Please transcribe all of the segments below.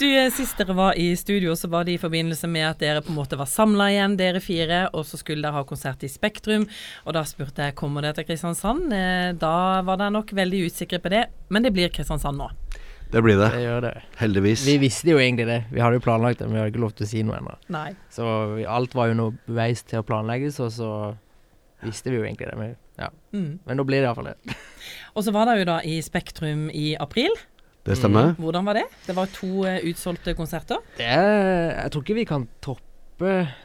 Du, eh, Sist dere var i studio, så var det i forbindelse med at dere på en måte var samla igjen, dere fire. Og så skulle dere ha konsert i Spektrum. Og da spurte jeg kommer dere til Kristiansand. Eh, Da var dere nok veldig usikre på det, men det blir Kristiansand nå. Det blir det. Det gjør det. Heldigvis. Vi visste jo egentlig det. Vi hadde jo planlagt det, men vi hadde ikke lov til å si noe ennå. Nei. Så vi, alt var jo noe beveis til å planlegges, og så visste vi jo egentlig det. Men, ja. Mm. men nå blir det iallfall det. Og så var dere jo da i Spektrum i april. Det stemmer. Hvordan var det? Det var to eh, utsolgte konserter. det er, jeg tror ikke vi kan toppe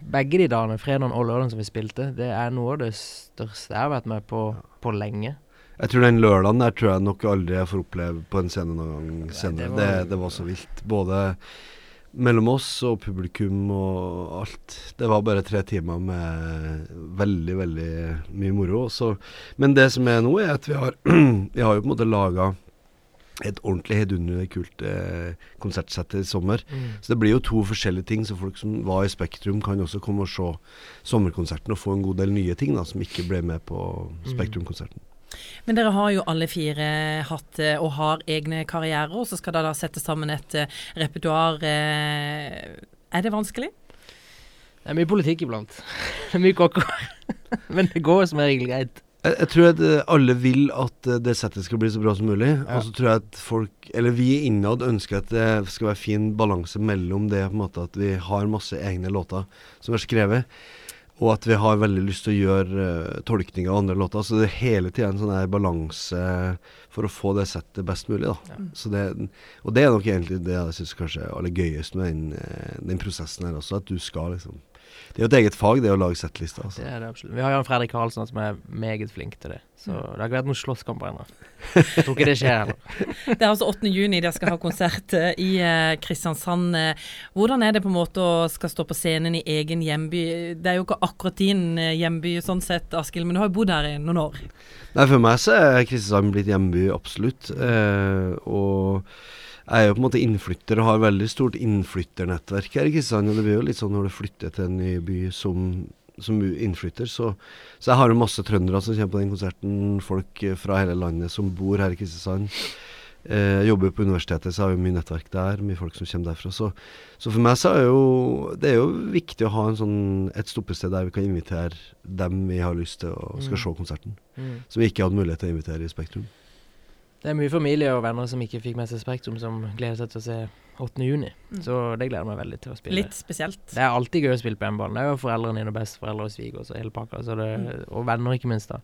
begge de dagene, fredagen og lørdagen som vi spilte. Det er noe av det største jeg har vært med på på lenge. Jeg tror den lørdagen der tror jeg nok aldri jeg får oppleve på en scene noen gang senere. det Det, var- det, var så vilt. Både mellom oss og publikum og alt. Det var bare tre timer med veldig, veldig mye moro. Så, men det som er nå, er at vi har, vi har jo på en måte laga et ordentlig heidundrende kult eh, konsertsett i sommer. Så det blir jo to forskjellige ting. Så folk som var i Spektrum, kan også komme og se sommerkonserten og få en god del nye ting da, som ikke ble med på Spektrum-konserten. Men dere har jo alle fire hatt eh, og har egne karrierer, og så skal dere da sette sammen et eh, repertoar. eh, Er det vanskelig? Det er mye politikk iblant. Det er mye kokker. men det går som regel greit. Jeg, jeg tror at eh, alle vil at eh, det settet skal bli så bra som mulig. Ja. Og så tror jeg at folk, eller vi innad, ønsker at det skal være fin balanse mellom det på en måte at vi har masse egne låter som er skrevet, og at vi har veldig lyst til å gjøre uh, tolkning av andre låter. Så det er hele tida en sånn balanse for å få det settet best mulig. da. Så det, og det er nok egentlig det jeg syns kanskje er aller gøyest med den, eh, den prosessen her også, at du skal liksom Det er jo et eget fag, det å lage settlister. Altså. Det er det absolutt. Vi har Jan Fredrik Karlsen som er meget flink til det. Så Mm. det har ikke vært noen slåsskamper ennå. Jeg tror ikke det skjer heller. Det er altså 8. juni dere skal ha konsert eh, i eh, Kristiansand. Eh, Hvordan er det på en måte å skal stå på scenen i egen hjemby? Det er jo ikke akkurat din eh, hjemby sånn sett, Askild, men du har jo bodd her i noen år. Nei, for meg så er Kristiansand blitt hjemby, absolutt. Eh, og jeg er jo på en måte innflytter og har veldig stort innflytternettverk her i Kristiansand. Og det blir jo litt sånn når du flytter til en ny by som, som innflytter. Så, så jeg har jo masse trøndere som kommer på den konserten. Folk fra hele landet som bor her i Kristiansand. Eh, jeg jobber jo på universitetet, så har vi mye nettverk der. Mye folk som kommer derfra. Så, så for meg så er jo det er jo viktig å ha en sånn, et stoppested der vi kan invitere dem vi har lyst til å skal Mm. se konserten. Mm. Som vi ikke hadde mulighet til å invitere i Spektrum. Det er mye familie og venner som ikke fikk med seg Spektrum, som gleder seg til å se 8. juni. Mm. Så det gleder jeg meg veldig til å spille. Litt spesielt. Det er alltid gøy å spille på hjemmebane. Det er jo foreldrene dine og besteforeldre og svigers og hele pakka. Så det, Mm. og venner, ikke minst. da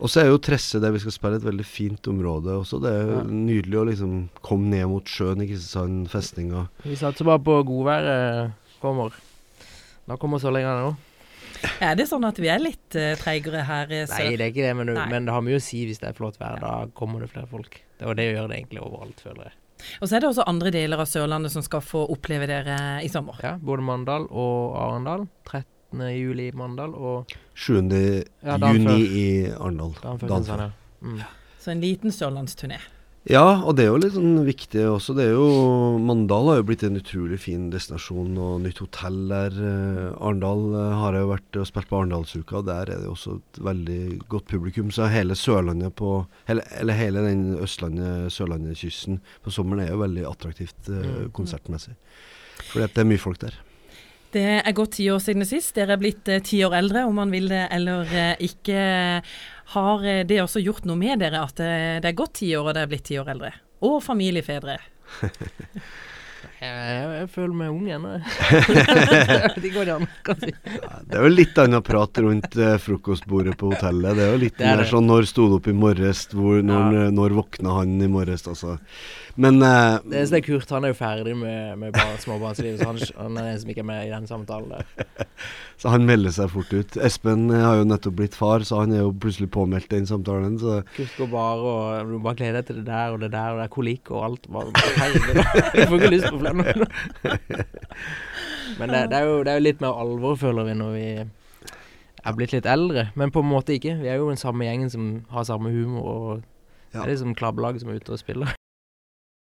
Og så er jo Tresse, der vi skal spille, et veldig fint område også. Det er jo Ja. nydelig å liksom komme ned mot sjøen i Kristiansand, festninga. Vi satser bare på godværet kommer. Da kommer så sollingene nå. Er det sånn at vi er litt uh, treigere her i sør? Nei, det er ikke det, men, du, men det har mye å si hvis det er flott vær. Da kommer det flere folk. Det, og det gjør det egentlig overalt, føler jeg. Og så er det også andre deler av Sørlandet som skal få oppleve dere i sommer. Ja, Både Mandal og Arendal. 13. juli i Mandal og 7. Ja, juni i Arendal. dagen før Dagen før. Ja. Mm. Så en liten sørlandsturné. Ja, og det er jo litt sånn viktig også. Det er jo Mandal har jo blitt en utrolig fin destinasjon og nytt hotell der. Eh, Arendal eh, har jeg jo vært og spilt på Arendalsuka, og der er det jo også et veldig godt publikum. Så hele Sørlandet på hele, Eller hele den Østlandet-Sørlandet-kysten på sommeren er jo veldig attraktivt eh, Mm. konsertmessig. Fordi det er mye folk der. Det er gått ti år siden sist. Dere er blitt eh, ti år eldre, om man vil det eller eh, ikke. Har eh, det også gjort noe med dere at det er gått ti år og dere er blitt ti år eldre? Og familiefedre. Jeg, jeg, føler meg ung ennå. det går an kan si. Det er jo litt annet prat rundt eh, frokostbordet på hotellet. Det er jo litt Det er mer det. sånn når sto du opp i morges, hvor, når, Ja. når våkna han i morges, altså. Men eh, Det eneste er Kurt, han er jo ferdig med, med småbarnslivet, så han, han er den som ikke er med i den samtalen der. Så han melder seg fort ut. Espen har jo nettopp blitt far, så han er jo plutselig påmeldt den samtalen. Så Kurt går bare og du bare gleder deg til det der og det der, og det er kolikk og alt. Bare, jeg får ikke lyst på flere nå. Men det, det, er jo, det er jo litt mer alvor, føler vi, når vi er blitt litt eldre. Men på en måte ikke. Vi er jo den samme gjengen som har samme humor, og Ja. det er liksom klabbelaget som er ute og spiller.